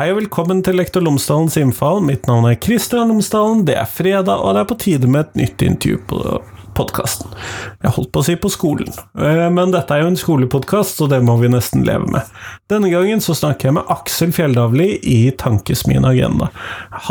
Hei og velkommen til Lektor Lomsdalens innfall. Mitt navn er Kristian Lomsdalen. Det er fredag, og det er på tide med et nytt intervju på podkasten. Jeg holdt på å si på skolen, eh, men dette er jo en skolepodkast, så det må vi nesten leve med. Denne gangen så snakker jeg med Aksel Fjelldavli i Tankesmien Agenda.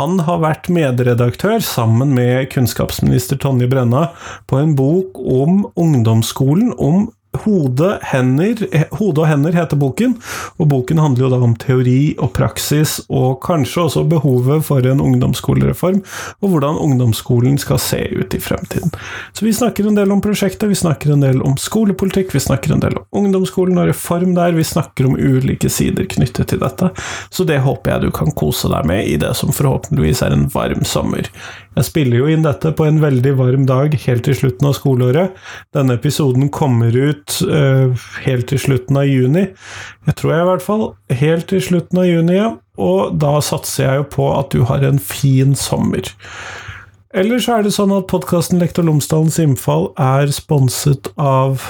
Han har vært medredaktør sammen med kunnskapsminister Tonje Brenna på en bok om ungdomsskolen, om Hode, hender, Hode og hender heter boken, og boken handler jo da om teori og praksis, og kanskje også behovet for en ungdomsskolereform, og hvordan ungdomsskolen skal se ut i fremtiden. Så vi snakker en del om prosjektet, vi snakker en del om skolepolitikk, vi snakker en del om ungdomsskolen og reform der, vi snakker om ulike sider knyttet til dette, så det håper jeg du kan kose deg med i det som forhåpentligvis er en varm sommer. Jeg spiller jo inn dette på en veldig varm dag helt til slutten av skoleåret. Denne episoden kommer ut uh, helt til slutten av juni. Jeg tror jeg i hvert fall. Helt til slutten av juni, ja. Og da satser jeg jo på at du har en fin sommer. Eller så er det sånn at podkasten Lektor Lomsdalens innfall er sponset av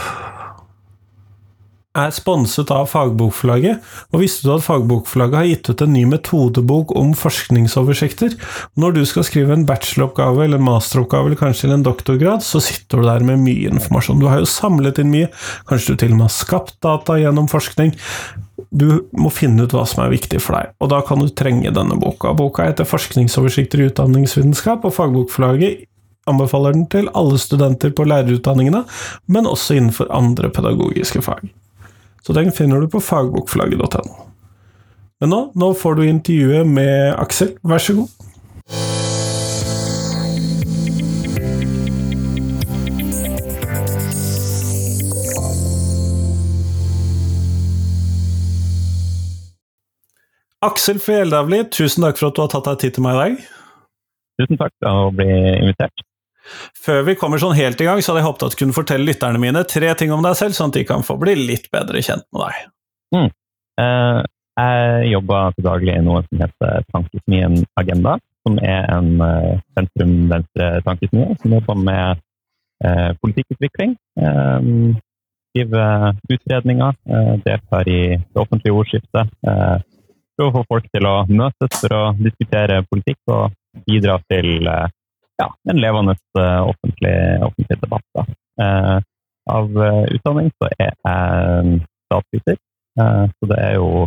er sponset av Fagbokforlaget, og visste du at Fagbokforlaget har gitt ut en ny metodebok om forskningsoversikter? Når du skal skrive en bacheloroppgave eller en masteroppgave eller kanskje en doktorgrad, så sitter du der med mye informasjon. Du har jo samlet inn mye, kanskje du til og med har skapt data gjennom forskning. Du må finne ut hva som er viktig for deg, og da kan du trenge denne boka. Boka heter Forskningsoversikter i utdanningsvitenskap, og Fagbokforlaget anbefaler den til alle studenter på lærerutdanningene, men også innenfor andre pedagogiske fag. Så den finner du på fagbokflagget.no. Men nå, nå får du intervjuet med Aksel, vær så god. Aksel Fjelldavli, tusen takk for at du har tatt deg tid til meg i dag. Tusen takk for å bli invitert. Før vi kommer sånn helt i gang, så hadde jeg håpet at du kunne fortelle lytterne mine tre ting om deg selv, sånn at de kan få bli litt bedre kjent med deg. Mm. Eh, jeg jobber til daglig i noe som heter Tankesmien Agenda, som er en eh, sentrum-venstre-tankesmie som jobber med eh, politikkutvikling. Um, skriver utredninger, uh, deltar i det offentlige ordskiftet. Prøver å få folk til å møtes for å diskutere politikk og bidra til uh, ja, en levende uh, offentlig, offentlig, debatt. Uh, av uh, utdanning så er jeg statsviter, så det er jo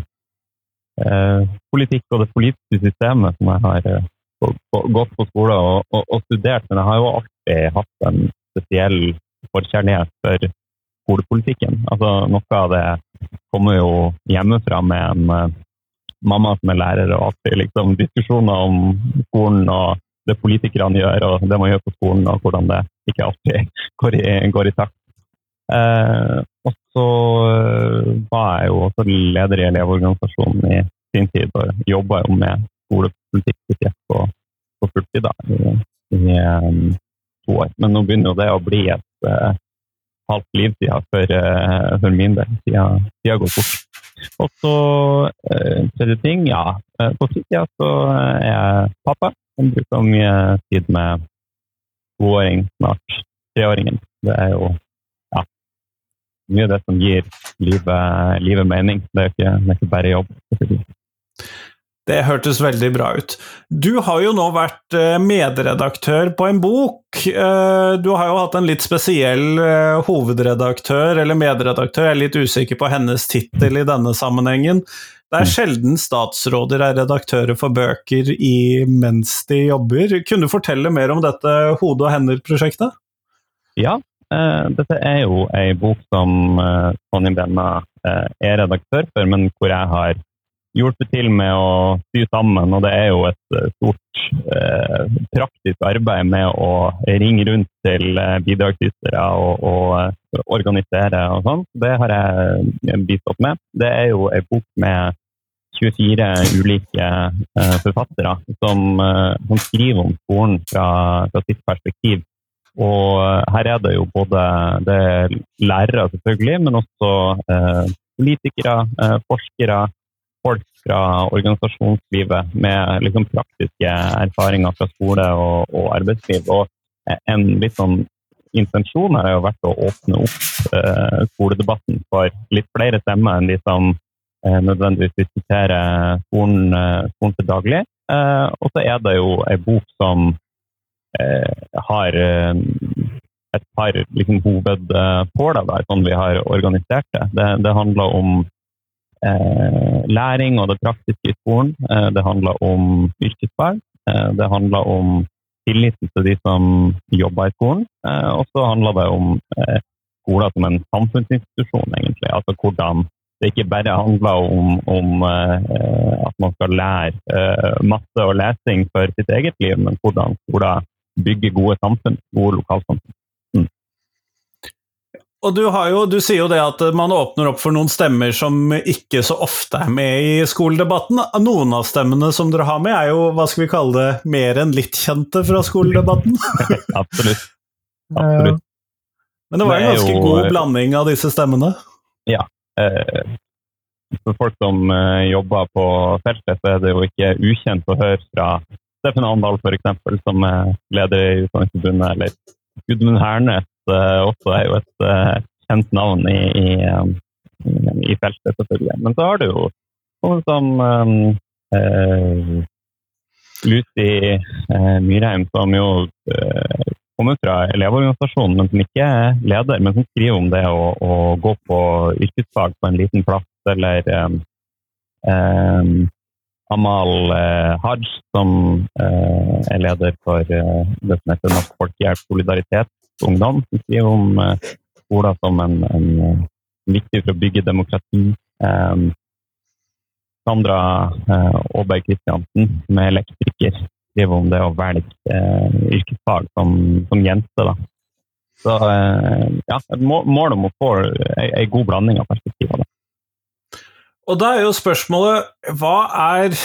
politikk og det politiske systemet som jeg har gått på skole og, og, og, studert, men jeg har jo alltid hatt en spesiell forkjærlighet for skolepolitikken. Altså, noe av det kommer jo hjemmefra med en mamma som er lærer, og alltid liksom, diskusjoner om skolen og det politikerne gjør, og det man gjør på skolen, og hvordan det ikke alltid går i, går i takt. Eh, og så eh, var jeg jo også leder i Elevorganisasjonen i sin tid, og jobba jo med skolepolitikk på, på fulltid da, i, i um, to år. Men nå begynner jo det å bli et uh, halvt liv siden for, uh, for min del. Tida, tida går fort. Og så tredje ting, ja. På fritida så er jeg pappa. Han bruker mye tid med toåring, snart treåringen. Det er jo ja, mye av det som gir livet, livet mening. Det er, ikke, det er ikke bare jobb. Det hørtes veldig bra ut. Du har jo nå vært eh, medredaktør på en bok. Eh, du har jo hatt en litt spesiell eh, hovedredaktør, eller medredaktør, jeg er litt usikker på hennes tittel i denne sammenhengen. Det er mm. sjelden statsråder er redaktører for bøker i, mens de jobber. Kunne du fortelle mer om dette Hode og hender-prosjektet? Ja, eh, dette er jo ei bok som eh, Tonje Brenna eh, er redaktør for, men hvor jeg har hjulpet til med å sy sammen. Og det er jo et eh, stort eh, praktisk arbeid med å ringe rundt til eh, bidragsytere og, og, eh, organisere og sånn. Det har jeg bistått med. Det er jo ei bok med 24 ulike uh, forfattere som, uh, som, skriver om skolen fra, fra, sitt perspektiv. Og her er det jo både det lærere, selvfølgelig, men også uh, politikere, forskere, folk fra organisasjonslivet med liksom, praktiske erfaringer fra skole og, og, arbeidsliv. Og en litt sånn intensjon her har jo vært å åpne opp skoledebatten for litt flere stemmer enn de som nødvendigvis diskuterer skolen, skolen til daglig. Og så er det jo ei bok som har et par liksom, hovedpåler der, sånn vi har organisert det. Det, det handler om eh, læring og det praktiske i skolen. Eh, det handler om yrkesfag. Eh, det handler om tilliten til de som jobber i skolen. Eh, og så handler det om eh, skoler som en samfunnsinstitusjon, egentlig. Altså hvordan det ikke bare handler om, om eh, at man skal lære masse og lesing for sitt eget liv, men hvordan skoler bygger gode samfunn, gode lokalsamfunn. Og du, jo, du, sier jo det at man åpner opp for noen stemmer som ikke så ofte er med i skoledebatten. Noen av stemmene som dere har med, er jo hva skal vi kalle det, mer enn litt kjente fra skoledebatten. Absolutt. Absolutt. Men det var en ganske god blanding av disse stemmene? Ja. Eh, for folk som eh, jobber på feltet, så er det jo ikke ukjent å høre fra Steffen Andal f.eks., som er leder i Utdanningsforbundet, eller Gudmund Hernes uh, også er jo et kjent navn i, i, i, feltet, selvfølgelig. Men så har du jo noen som eh, Lucy Myrheim, som jo kommer fra Elevorganisasjonen, men som ikke er leder, men som skriver om det å, å gå på yrkesfag på en liten plass, eller um, um, Amal eh, Haj, som eh, er leder for eh, det som heter Norsk Folkehjelp Solidaritet Ungdom, som skriver om eh, skoler som en, en, en, viktig for å bygge demokrati. Eh, Sandra eh, Aaberg Kristiansen, som er elektriker, skriver om det å velge eh, yrkesfag som, som jente. Da. Så eh, ja, et mål om å få ei god blanding av perspektiver. Da. Og da er jo spørsmålet hva er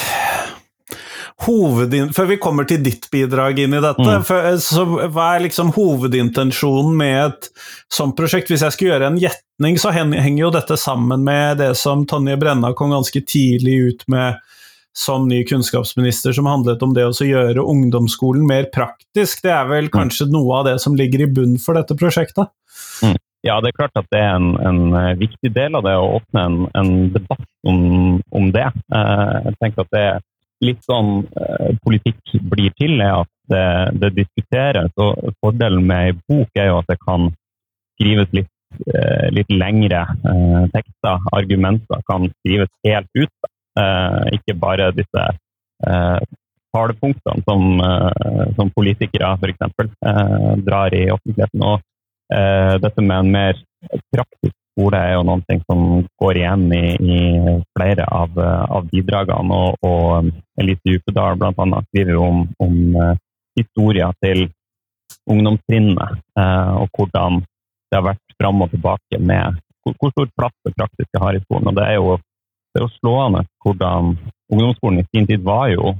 hovedin... Før vi kommer til ditt bidrag inn i dette, mm. for, så hva er liksom hovedintensjonen med et sånt prosjekt? Hvis jeg skulle gjøre en gjetning, så henger jo dette sammen med det som Tonje Brenna kom ganske tidlig ut med som ny kunnskapsminister, som handlet om det å gjøre ungdomsskolen mer praktisk. Det er vel mm. kanskje noe av det som ligger i bunn for dette prosjektet? Mm. Ja, det er klart at det er en, en eh, viktig del av det å åpne en, en debatt om, om det. Eh, jeg tenker at det er litt sånn eh, politikk blir til, er at det, det diskuteres. og Fordelen med ei bok er jo at det kan skrives litt, litt lengre tekster. Argumenter kan skrives helt ut. Ikke bare disse talepunktene som, som politikere f.eks. drar i offentligheten. Og Eh, dette med en mer praktisk skole er jo noen ting som går igjen i, i flere av, av, bidragene. Og, og Elise Djupedal bl.a. skriver jo om, om historier til ungdomstrinnet. Og hvordan det har vært fram og tilbake med hvor, hvor stor plass det praktiske har i skolen. Og det er jo, det er jo slående hvordan ungdomsskolen i sin tid var jo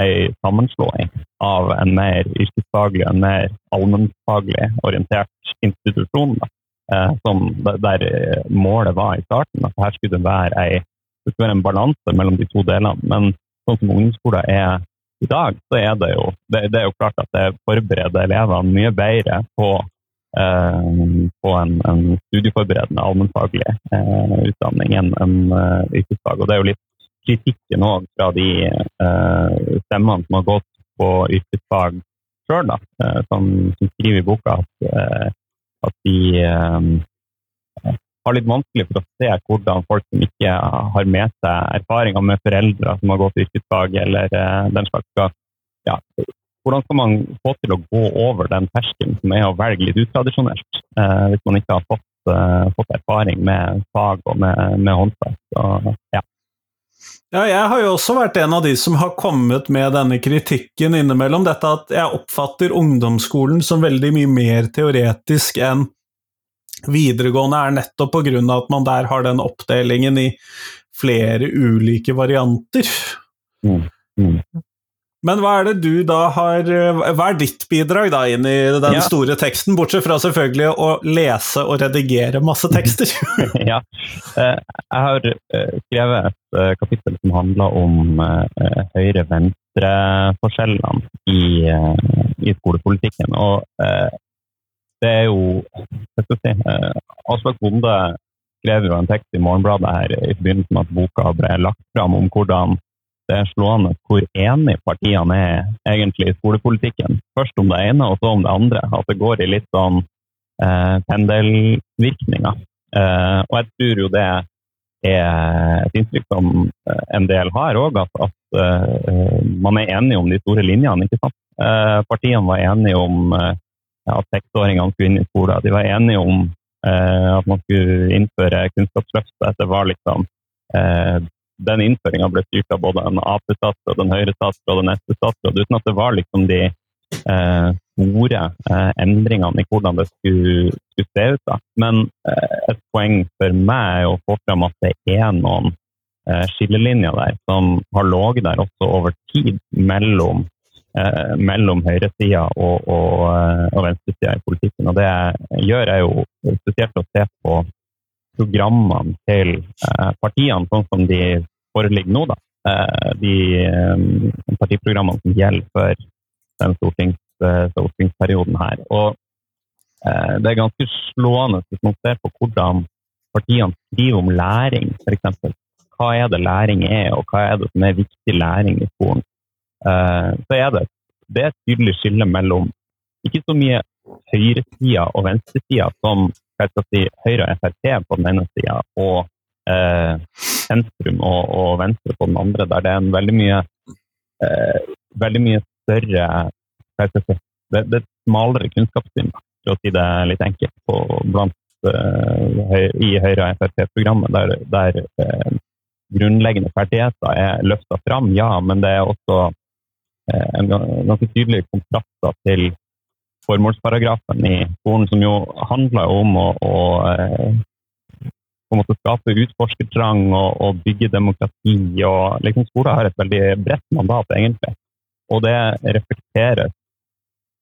en sammenslåing av en mer yrkesfaglig, en mer allmennfaglig orientert institusjon. Eh, som, der målet var i starten at her skulle det være, ei, det skulle være en balanse mellom de to delene. Men sånn som ungdomsskolen er i dag, så er det jo, det, det er jo klart at det forbereder elevene mye bedre på, eh, på en, en, studieforberedende allmennfaglig eh, utdanning enn en, uh, yrkesfag. Og det er jo litt kritikken òg fra de stemmene som har gått på yrkesfag sjøl, som, som, skriver i boka at, at de har litt vanskelig for å se hvordan folk som ikke har med seg erfaringer med foreldre som har gått yrkesfag eller den slags, skal ja, hvordan skal man få til å gå over den terskelen som er å velge litt utradisjonelt, hvis man ikke har fått, fått erfaring med fag og med, med håndverk? Ja. Ja, jeg har jo også vært en av de som har kommet med denne kritikken innimellom. Dette at jeg oppfatter ungdomsskolen som veldig mye mer teoretisk enn videregående er nettopp av at man der har den oppdelingen i flere ulike varianter. Mm. Mm. Men hva er det du da har Hva er ditt bidrag da inn i den ja. store teksten, bortsett fra selvfølgelig å lese og redigere masse tekster? ja. Eh, jeg har eh, skrevet et eh, kapittel som handler om høyre-venstre-forskjellene i, i, skolepolitikken. Og det er jo hva skal jeg si, Aslak Bonde skrev jo en tekst i Morgenbladet her i forbindelse med at boka ble lagt fram, om hvordan det er slående hvor enige partiene er egentlig i skolepolitikken. Først om det ene, og så om det andre. At det går i litt sånn eh, pendelvirkninger. Eh, og jeg tror jo det er et inntrykk som eh, en del har òg, at, at eh, man er enige om de store linjene. ikke sant? Uh, partiene var enige om uh, at seksåringene skulle inn i skolen. De var enige om at man skulle innføre Kunnskapsløftet. Det var liksom den innføringa ble styrt av både en Ap-statsråd, en Høyre-statsråd og en SV-statsråd, uten at det var liksom de eh, store eh, endringene i hvordan det skulle, skulle se ut. Da. Men eh, et poeng for meg er å få fram at det er noen eh, skillelinjer der som har ligget der også over tid mellom, eh, mellom høyresida og, og, eh, og venstresida i politikken. Og det gjør jeg jo spesielt å se på programmene til partiene, sånn som de foreligger nå, da. Eh, de eh, partiprogrammene som gjelder for den stortings, eh, stortingsperioden her. Og det er ganske slående hvis man ser på hvordan partiene skriver om læring, f.eks. Hva er det læring er, og hva er det som er viktig læring i skolen? Så er det, det er et tydelig skille mellom ikke så mye høyresida og venstresida som si, Høyre og Frp på den ene sida, og eh, sentrum og, og, venstre på den andre, der det er en veldig mye, eh, veldig mye større det, det, er smalere kunnskapssyn, for å si det litt enkelt, på, blant, eh, i Høyre- og Frp-programmet, der, der eh, grunnleggende ferdigheter er løfta fram, ja, men det er også uh, en ganske tydelig kontrast til formålsparagrafen i skolen, som jo handler om å, å på en måte skape utforskertrang og, og, bygge demokrati. og liksom Skolen har et veldig bredt mandat, egentlig. Og det reflekteres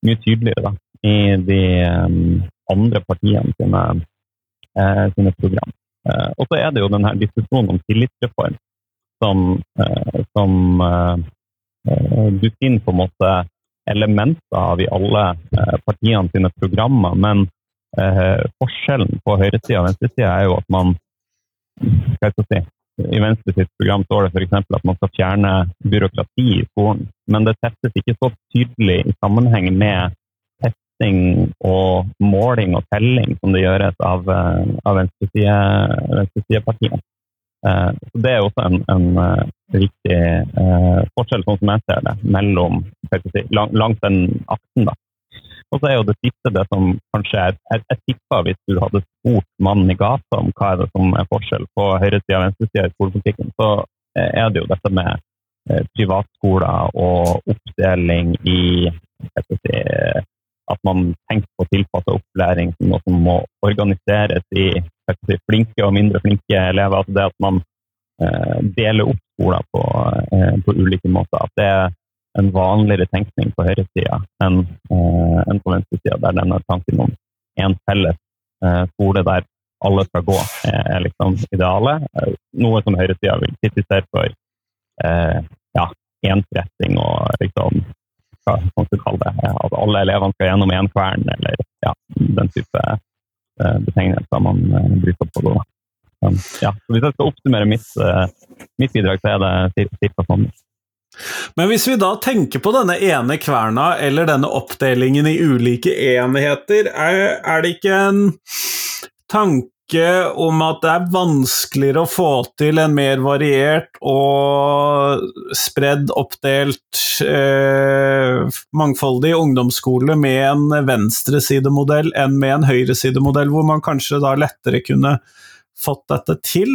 mye tydeligere da, i de um, andre partiene sine, uh, sine program. Uh, og så er det jo denne diskusjonen om tillitsreform som, uh, som du finner på en måte elementer av i alle partiene sine programmer. men Eh, forskjellen på høyresida og venstresida er jo at man hva skal si, I Venstre sitt program står det f.eks. at man skal fjerne byråkrati i skolen. Men det settes ikke så tydelig i sammenheng med testing og måling og telling som det gjøres av, eh, av venstresidepartiene. Eh, det er også en, en viktig eh, forskjell, sånn som jeg ser det, mellom si, lang, langs den aksen. da. Og så er jo det siste det som kanskje er Jeg, jeg tipper hvis du hadde spurt mannen i gata om hva er det som er forskjell på høyresida og venstresida i skolepolitikken, så eh, er det jo dette med eh, privatskoler og oppdeling i si, At man tenker på tilpasset opplæring som noe som må organiseres i si, flinke og mindre flinke elever. altså det at man eh, deler opp skoler på, eh, på ulike måter. At det er en vanligere tenkning på høyresida enn, eh, enn på venstresida, der denne tanken om en felles eh, skole der alle skal gå, er liksom idealet. Uh, noe som høyresida vil kritisere for ja, ensretting og liksom hva man skal kalle det. At alle elevene skal gjennom én kvern, eller ja, den type betegnelser man bruker på det. Ja, hvis jeg skal oppsummere mitt, mitt bidrag, så er det ca. sånn. Men hvis vi da tenker på denne ene kverna, eller denne oppdelingen i ulike enheter, er, er det ikke en tanke om at det er vanskeligere å få til en mer variert og spredd, oppdelt, eh, mangfoldig ungdomsskole med en venstresidemodell enn med en høyresidemodell, hvor man kanskje da lettere kunne fått dette til?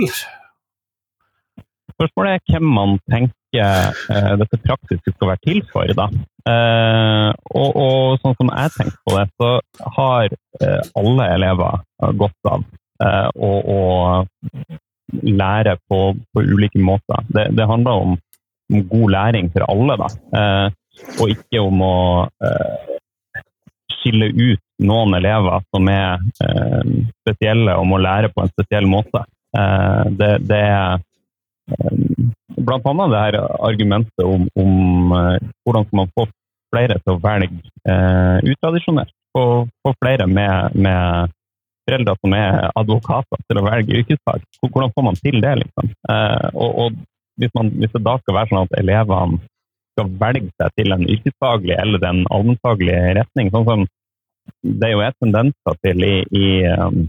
Spørsmålet er hvem man tenker uh, dette praktiske skal være til for. Da. Uh, og, og, sånn som jeg tenker på det, så har uh, alle elever godt av å lære på, på, ulike måter. Det, det handler om, om, god læring for alle, da. og ikke om å skille ut noen elever som er spesielle og må lære på en spesiell måte. det, det er blant annet det her argumentet om, om uh, hvordan man får flere til å velge eh, utradisjonelt. Få, flere med, med foreldre som er advokater til å velge yrkesfag. Hvordan får man til det, liksom? Eh, og, og hvis, man, hvis, det da skal være sånn at elevene skal velge seg til en yrkesfaglig eller en allmennfaglig retning, sånn som det er jo et tendenser til i, i um,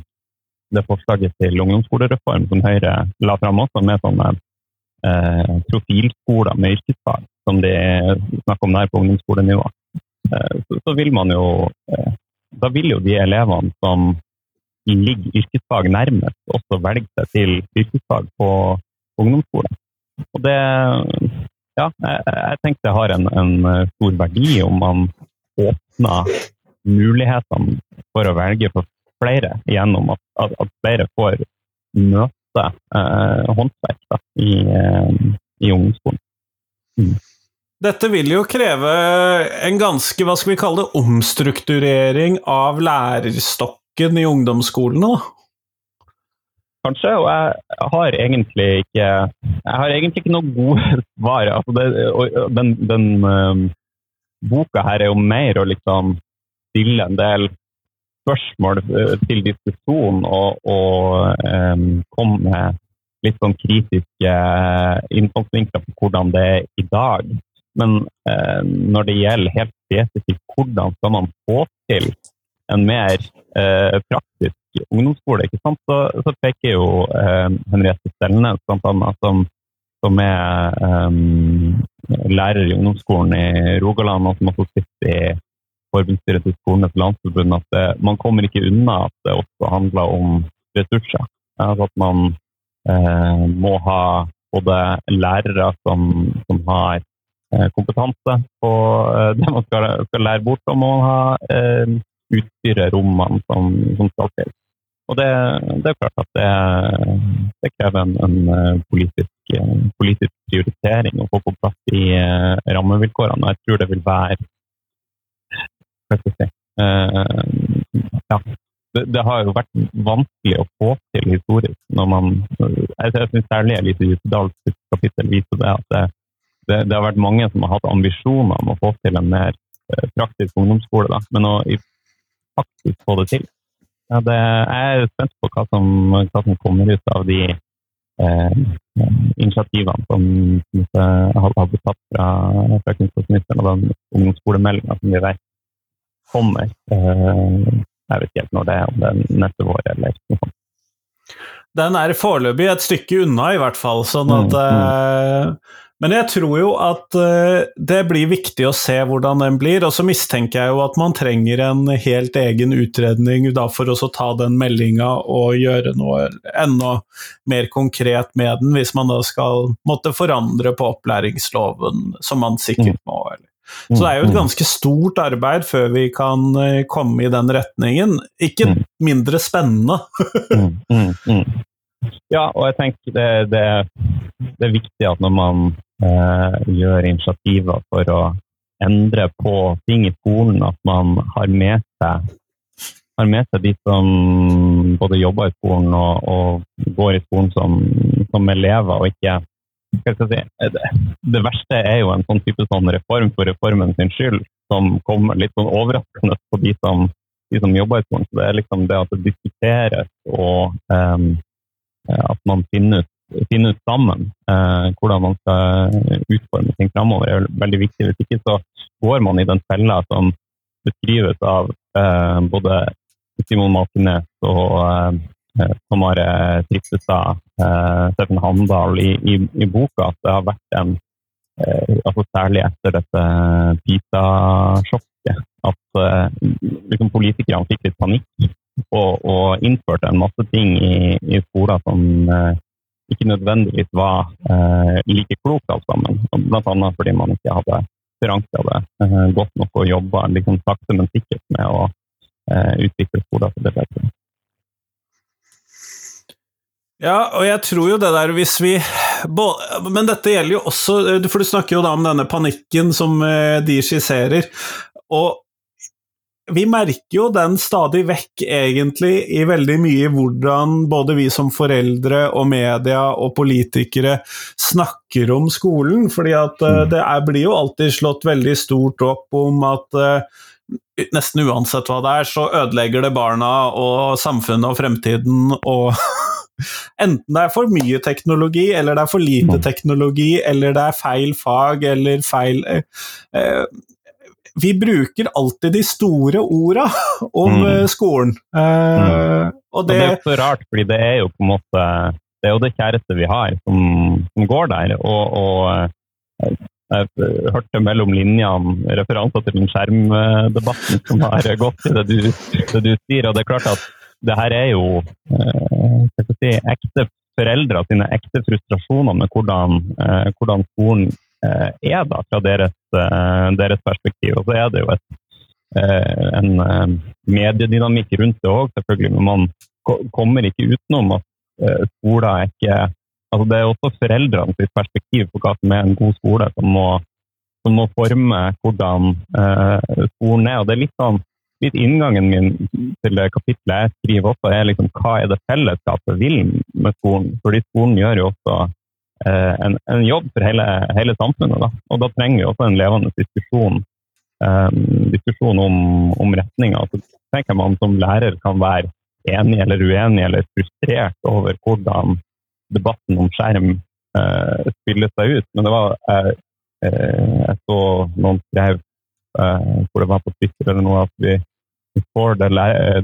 det forslaget til ungdomsskolereform som Høyre la fram også, med sånne eh, profilskoler med yrkesfag, som de snakker om der på ungdomsskolenivå. Eh, så, vil man jo eh, Da vil jo de elevene som ligger yrkesfag nærmest, også velge seg til yrkesfag på ungdomsskolen. Og det Ja, jeg, jeg tenker det har en, en, stor verdi om man åpner mulighetene for å velge for flere gjennom at, at, at flere får møte eh, håndverk da, i, eh, i ungdomsskolen. Mm. Dette vil jo kreve en ganske, hva skal vi kalle det, omstrukturering av lærerstokken i ungdomsskolene, da? Kanskje, og jeg har egentlig ikke jeg har egentlig ikke noe gode svar. Altså det, den, den um, boka her er jo mer å liksom stille en del spørsmål uh, til diskusjon og, og um, komme med litt sånn kritiske innfallsvinkler på hvordan det er i dag. Men eh, når det gjelder helt spesifikt hvordan skal man få til en mer eh, praktisk ungdomsskole, ikke sant? Så, så peker jo eh, Henriette Stelnes, bl.a. som, som er lærer i ungdomsskolen i Rogaland, og som også sitter i forbundsstyret til Skolenes landsforbund, at det, man kommer ikke unna at det også handler om ressurser. Altså at man eh, må ha både lærere som, som har Eh, kompetanse på eh, det man skal, skal lære bort, og må ha eh, utstyret, rommene som, som, skal til. Og det, det, er klart at det, det krever en, en politisk, politisk, prioritering å få på plass i rammevilkårene. Jeg tror det vil være si, ja, det, det, har jo vært vanskelig å få til historisk. når man, Jeg syns særlig Elise Djupedals kapittel viser det. at det, det, det, har vært mange som har hatt ambisjoner om å få til en mer eh, praktisk ungdomsskole, da. men å faktisk få det til. Ja, det, jeg er spent på hva som, hva som kommer ut av de eh, initiativene som, som har, har blitt tatt fra, fra kunnskapsministeren og den ungdomsskolemeldinga som vi vet kommer. Eh, jeg vet ikke helt når det er, om det er neste vår eller noe sånt. Den er foreløpig et stykke unna, i hvert fall. sånn at mm, mm. Eh, men jeg tror jo at uh, det blir viktig å se hvordan den blir, og så mistenker jeg jo at man trenger en helt egen utredning da for å ta den meldinga og gjøre noe enda mer konkret med den, hvis man da skal måtte forandre på opplæringsloven, som man sikkert mm. må. Eller. Så det er jo et mm. ganske stort arbeid før vi kan uh, komme i den retningen. Ikke mm. mindre spennende. Ja, og jeg tenker det, det, det, er viktig at når man eh, gjør initiativer for å endre på ting i skolen, at man har med seg, har med seg de som både jobber i skolen og, og går i skolen som, som elever, og ikke si, det, det, verste er jo en sånn type sånn reform for reformen sin skyld, som kommer litt sånn overraskende på de som, de som jobber i skolen. Så det er liksom det at det diskuteres og um, at man finner ut finner ut sammen uh, hvordan man skal utforme ting framover, er veldig viktig. Hvis ikke så går man i den fella som beskrives av uh, både Simon Malkenes og eh, har Trippestad, av Steffen Handal i, i, i, boka, at det har vært en eh, altså Særlig etter dette PISA-sjokket. At eh, liksom politikerne fikk litt panikk og, og innførte en masse ting i, i skoler som eh, ikke nødvendigvis var eh, like klokt alt sammen. Bl.a. fordi man ikke hadde forankra det eh, godt nok og jobba liksom, sakte, men sikkert med å eh, utvikle bedre. Ja, og jeg tror jo det der hvis vi Men dette gjelder jo også For du snakker jo da om denne panikken som eh, de skisserer. Og vi merker jo den stadig vekk, egentlig, i veldig mye hvordan både vi som foreldre og media og politikere snakker om skolen. fordi at uh, det er, blir jo alltid slått veldig stort opp om at nesten uansett hva det er, så ødelegger det barna og samfunnet og fremtiden og Enten det er for mye teknologi, eller det er for lite teknologi, eller det er feil fag, eller feil eh, eh, Vi bruker alltid de store orda om mm. skolen. Eh, mm. og, det, og det er så rart, fordi det er jo på en måte det er jo det kjæreste vi har, som, som går der. Og, og jeg hørte mellom linjene referanser til den skjermdebatten som har gått i det du, det du sier. og det er klart at det her er jo eh, si, ekte foreldre sine ekte frustrasjoner med hvordan, eh, hvordan skolen eh, er da, fra deres, deres, perspektiv. Og så er det jo et, en mediedynamikk rundt det òg, selvfølgelig. Men man kommer ikke utenom at skoler er ikke Altså, det er også foreldrenes perspektiv på hva som er en god skole, som må, som må forme hvordan skolen er. Og det er litt, sånn, litt inngangen min til det kapitlet jeg skriver også, er liksom, hva er det fellesskapet vil med skolen? Fordi skolen gjør jo også eh, en, en, jobb for hele, hele samfunnet. Da. Og da trenger vi også en levende diskusjon, eh, diskusjon om, om retninga. Så tenker man som lærer kan være enig eller uenig eller frustrert over hvordan debatten om skjerm eh, spiller seg ut. Men det var uh, Jeg så noen skrev hvor det var på Twitter eller noe at vi, får det,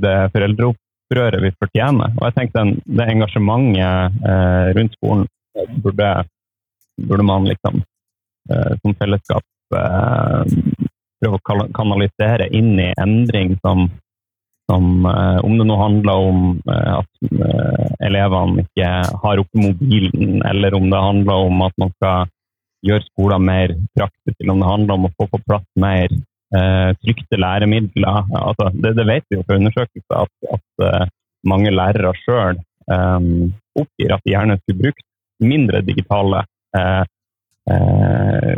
det foreldreopprøret vi fortjener. Og jeg tenkte den, det engasjementet rundt skolen burde, burde man liksom som fellesskap prøve å kanalisere inn i endring som som, eh, om det nå handler om eh, at eh, elevene ikke har oppe mobilen, eller om det handler om at man skal gjøre skolen mer praktisk, eller om det handler om å få på plass mer eh, trykte læremidler. Altså, det, det, vet vi jo fra undersøkelser at, at mange lærere sjøl eh, oppgir at de gjerne skulle brukt mindre digitale eh,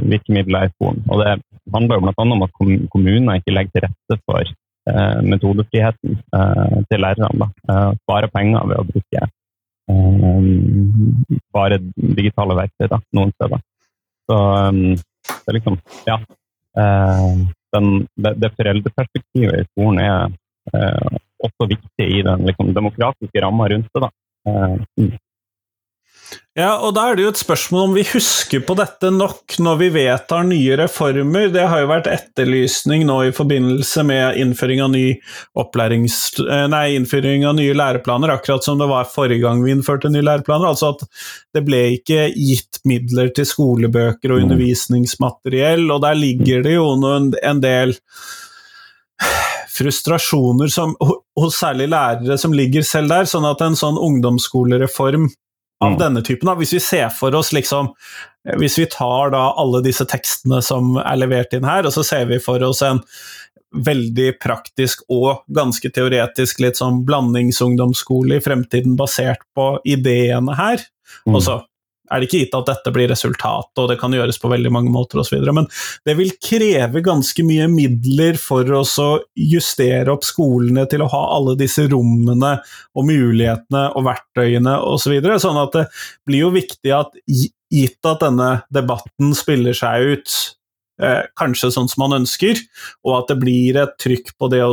virkemidler i skolen. Og det handler jo bl.a. om at kommuner ikke legger til rette for Eh, metodefriheten eh, til lærerne. Eh, spare penger ved å bruke bare digitale verktøy da, noen steder. Så det er liksom Ja. Den, det, det, foreldreperspektivet i skolen er også viktig i den liksom, demokratiske ramma rundt det. da. Mm. Ja, og da er det jo et spørsmål om vi husker på dette nok når vi vedtar nye reformer. Det har jo vært etterlysning nå i forbindelse med innføring av, ny eh, nei, innføring av nye læreplaner, akkurat som det var forrige gang vi innførte nye læreplaner. Altså at det ble ikke gitt midler til skolebøker og mm. undervisningsmateriell, og der ligger det jo noen, en del frustrasjoner som, hos særlig lærere som ligger selv der, sånn at en sånn ungdomsskolereform av mm. denne typen. Da. Hvis vi ser for oss liksom Hvis vi tar da alle disse tekstene som er levert inn her, og så ser vi for oss en veldig praktisk og ganske teoretisk litt sånn blandingsungdomsskole i fremtiden basert på ideene her. Mm. Så er det ikke gitt at dette blir resultatet, og det kan gjøres på veldig mange måter osv. Men det vil kreve ganske mye midler for å justere opp skolene til å ha alle disse rommene og mulighetene og verktøyene osv. Så videre. sånn at det blir jo viktig at gitt at denne debatten spiller seg ut eh, kanskje sånn som man ønsker, og at det blir et trykk på det å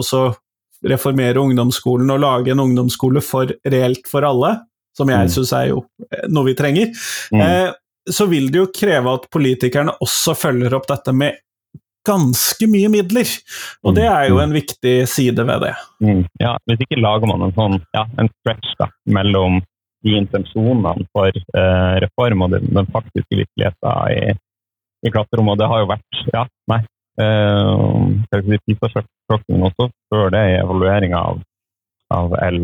reformere ungdomsskolen og lage en ungdomsskole for reelt for alle, som jeg mm. syns er jo eh, noe vi trenger, mm. eh, så vil det jo kreve at politikerne også følger opp dette med ganske mye midler. Og det er jo mm. en viktig side ved det. Mm. Ja, hvis ikke lager man en sånn ja, en stretch da, mellom de intensjonene for eh, reform og den, den faktiske virkeligheten i, i klasserommet. Og det har jo vært Ja, nei. Eh, PISA-sjokken også før det i evalueringa av, av L,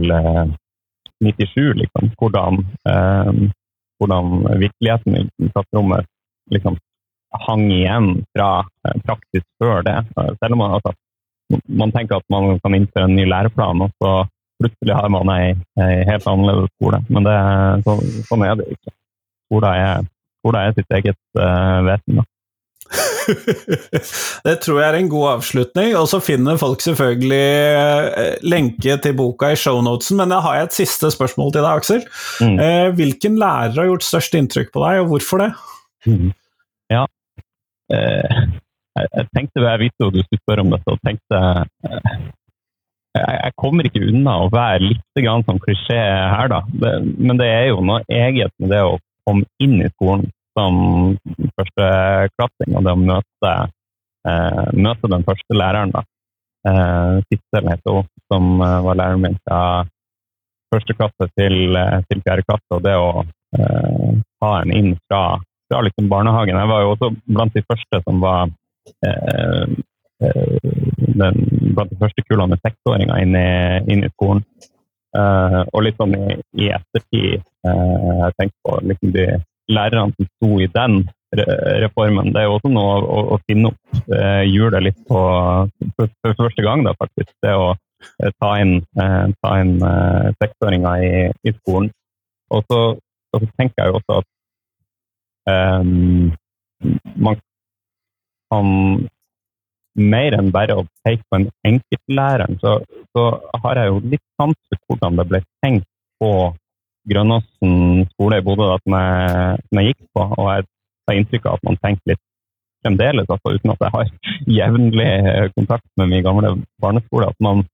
eh, 97, liksom. Hvordan, eh, hvordan virkeligheten i klasserommet liksom hang igjen fra eh, praktisk før det. Selv om man, altså, man tenker at man kan innføre en ny læreplan, og så plutselig har man ei, ei helt annerledes skole. Men det, så, sånn er det ikke. Skolen er, skolen er sitt eget uh, vesen. Da. det tror jeg er en god avslutning. Og så finner folk selvfølgelig eh, lenke til boka i shownotesen. Men jeg har et siste spørsmål til deg, Aksel. Mm. Eh, hvilken lærer har gjort størst inntrykk på deg, og hvorfor det? Mm. Ja, eh, jeg, tenkte Jeg visste jo du skulle spørre om dette, og tenkte jeg, jeg kommer ikke unna å være litt grann sånn klisjé her, da. Men det er jo noe eget med det å komme inn i skolen som førsteklassing, og det å møte, eh, møte den første læreren. da. Eh, Sissel hun, som eh, var læreren min fra første klasse til, eh, til fjerde klasse. Og det å eh, ha en inn fra, fra liksom barnehagen Jeg var jo også blant de første som var eh, eh den, blant de første kullene med seksåringer inn, inn, i skolen. Eh, og litt sånn i, i ettertid eh, jeg tenker på liksom de lærerne som sto i den reformen. Det er jo også noe å, å finne opp eh, hjulet litt på for, første gang, da, faktisk. Det å Eh, ta inn, eh, ta inn seksåringer i, i, skolen. Og så, og så, tenker jeg jo også at man kan mer enn bare å peke på en enkeltlærer, så, så har jeg jo litt sans for hvordan det ble tenkt på Grønåsen skole i Bodø som jeg, som jeg gikk på. Og jeg har inntrykk av at man tenker litt fremdeles, altså uten at jeg har jevnlig kontakt med min gamle barneskole, at man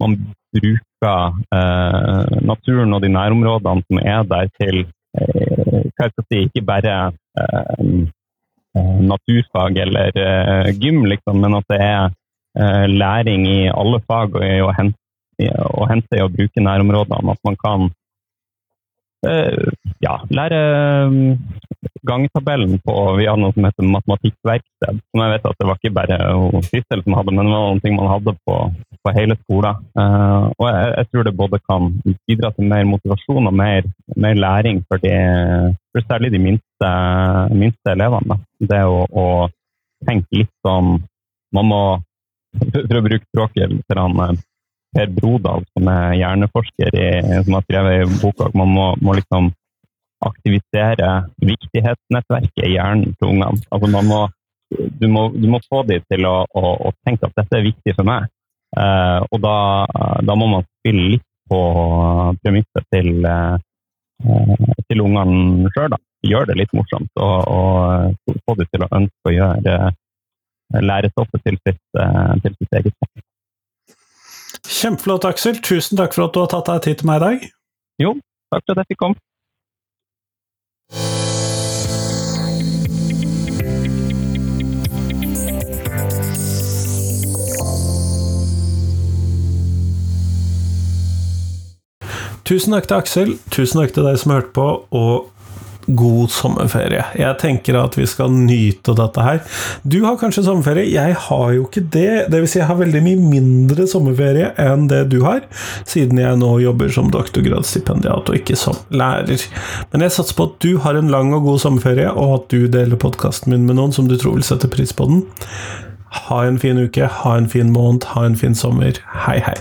man bruker eh, naturen og de nærområdene som er der, til eh, hva jeg si, ikke bare eh, eh naturfag eller eh, gym, liksom, men at det er eh, læring i alle fag og å hente, å, hente å bruke nærområdene. At man kan ja, lære gangtabellen på Vi hadde noe som heter matematikkverksted. Som jeg vet at det var ikke bare Kristel som hadde, men det var noe man hadde på, på hele skolen. Uh, og jeg, jeg, tror det både kan bidra til mer motivasjon og mer, mer læring for, de, for, særlig de minste, minste elevene. Det å, å, tenke litt sånn Man må, for å bruke språket eh, Per Brodal, som er hjerneforsker i, som har skrevet i boka, man må, må liksom aktivisere viktighetsnettverket i hjernen til ungene. Altså man må, du, må, du må få dem til å, å, å, tenke at dette er viktig for meg. Eh, og da, da, må man spille litt på premisset til, eh, til ungene sjøl. Gjøre det litt morsomt og, og, få dem til å ønske å gjøre uh, lærestoffet til sitt, til sitt eget. Kjempeflott, Aksel. Tusen takk for at du har tatt deg tid til meg i dag. Jo, takk for at jeg fikk komme. Tusen takk til Aksel, tusen takk til deg som hørte på, og god sommerferie. Jeg tenker at vi skal nyte dette her. Du har kanskje sommerferie, jeg har jo ikke det. Det vil si, jeg har veldig mye mindre sommerferie enn det du har, siden jeg nå jobber som doktorgradsstipendiat og ikke som lærer. Men jeg satser på at du har en lang og god sommerferie, og at du deler podkasten min med noen som du tror vil sette pris på den. Ha en fin uke, ha en fin måned, ha en fin sommer. Hei, hei.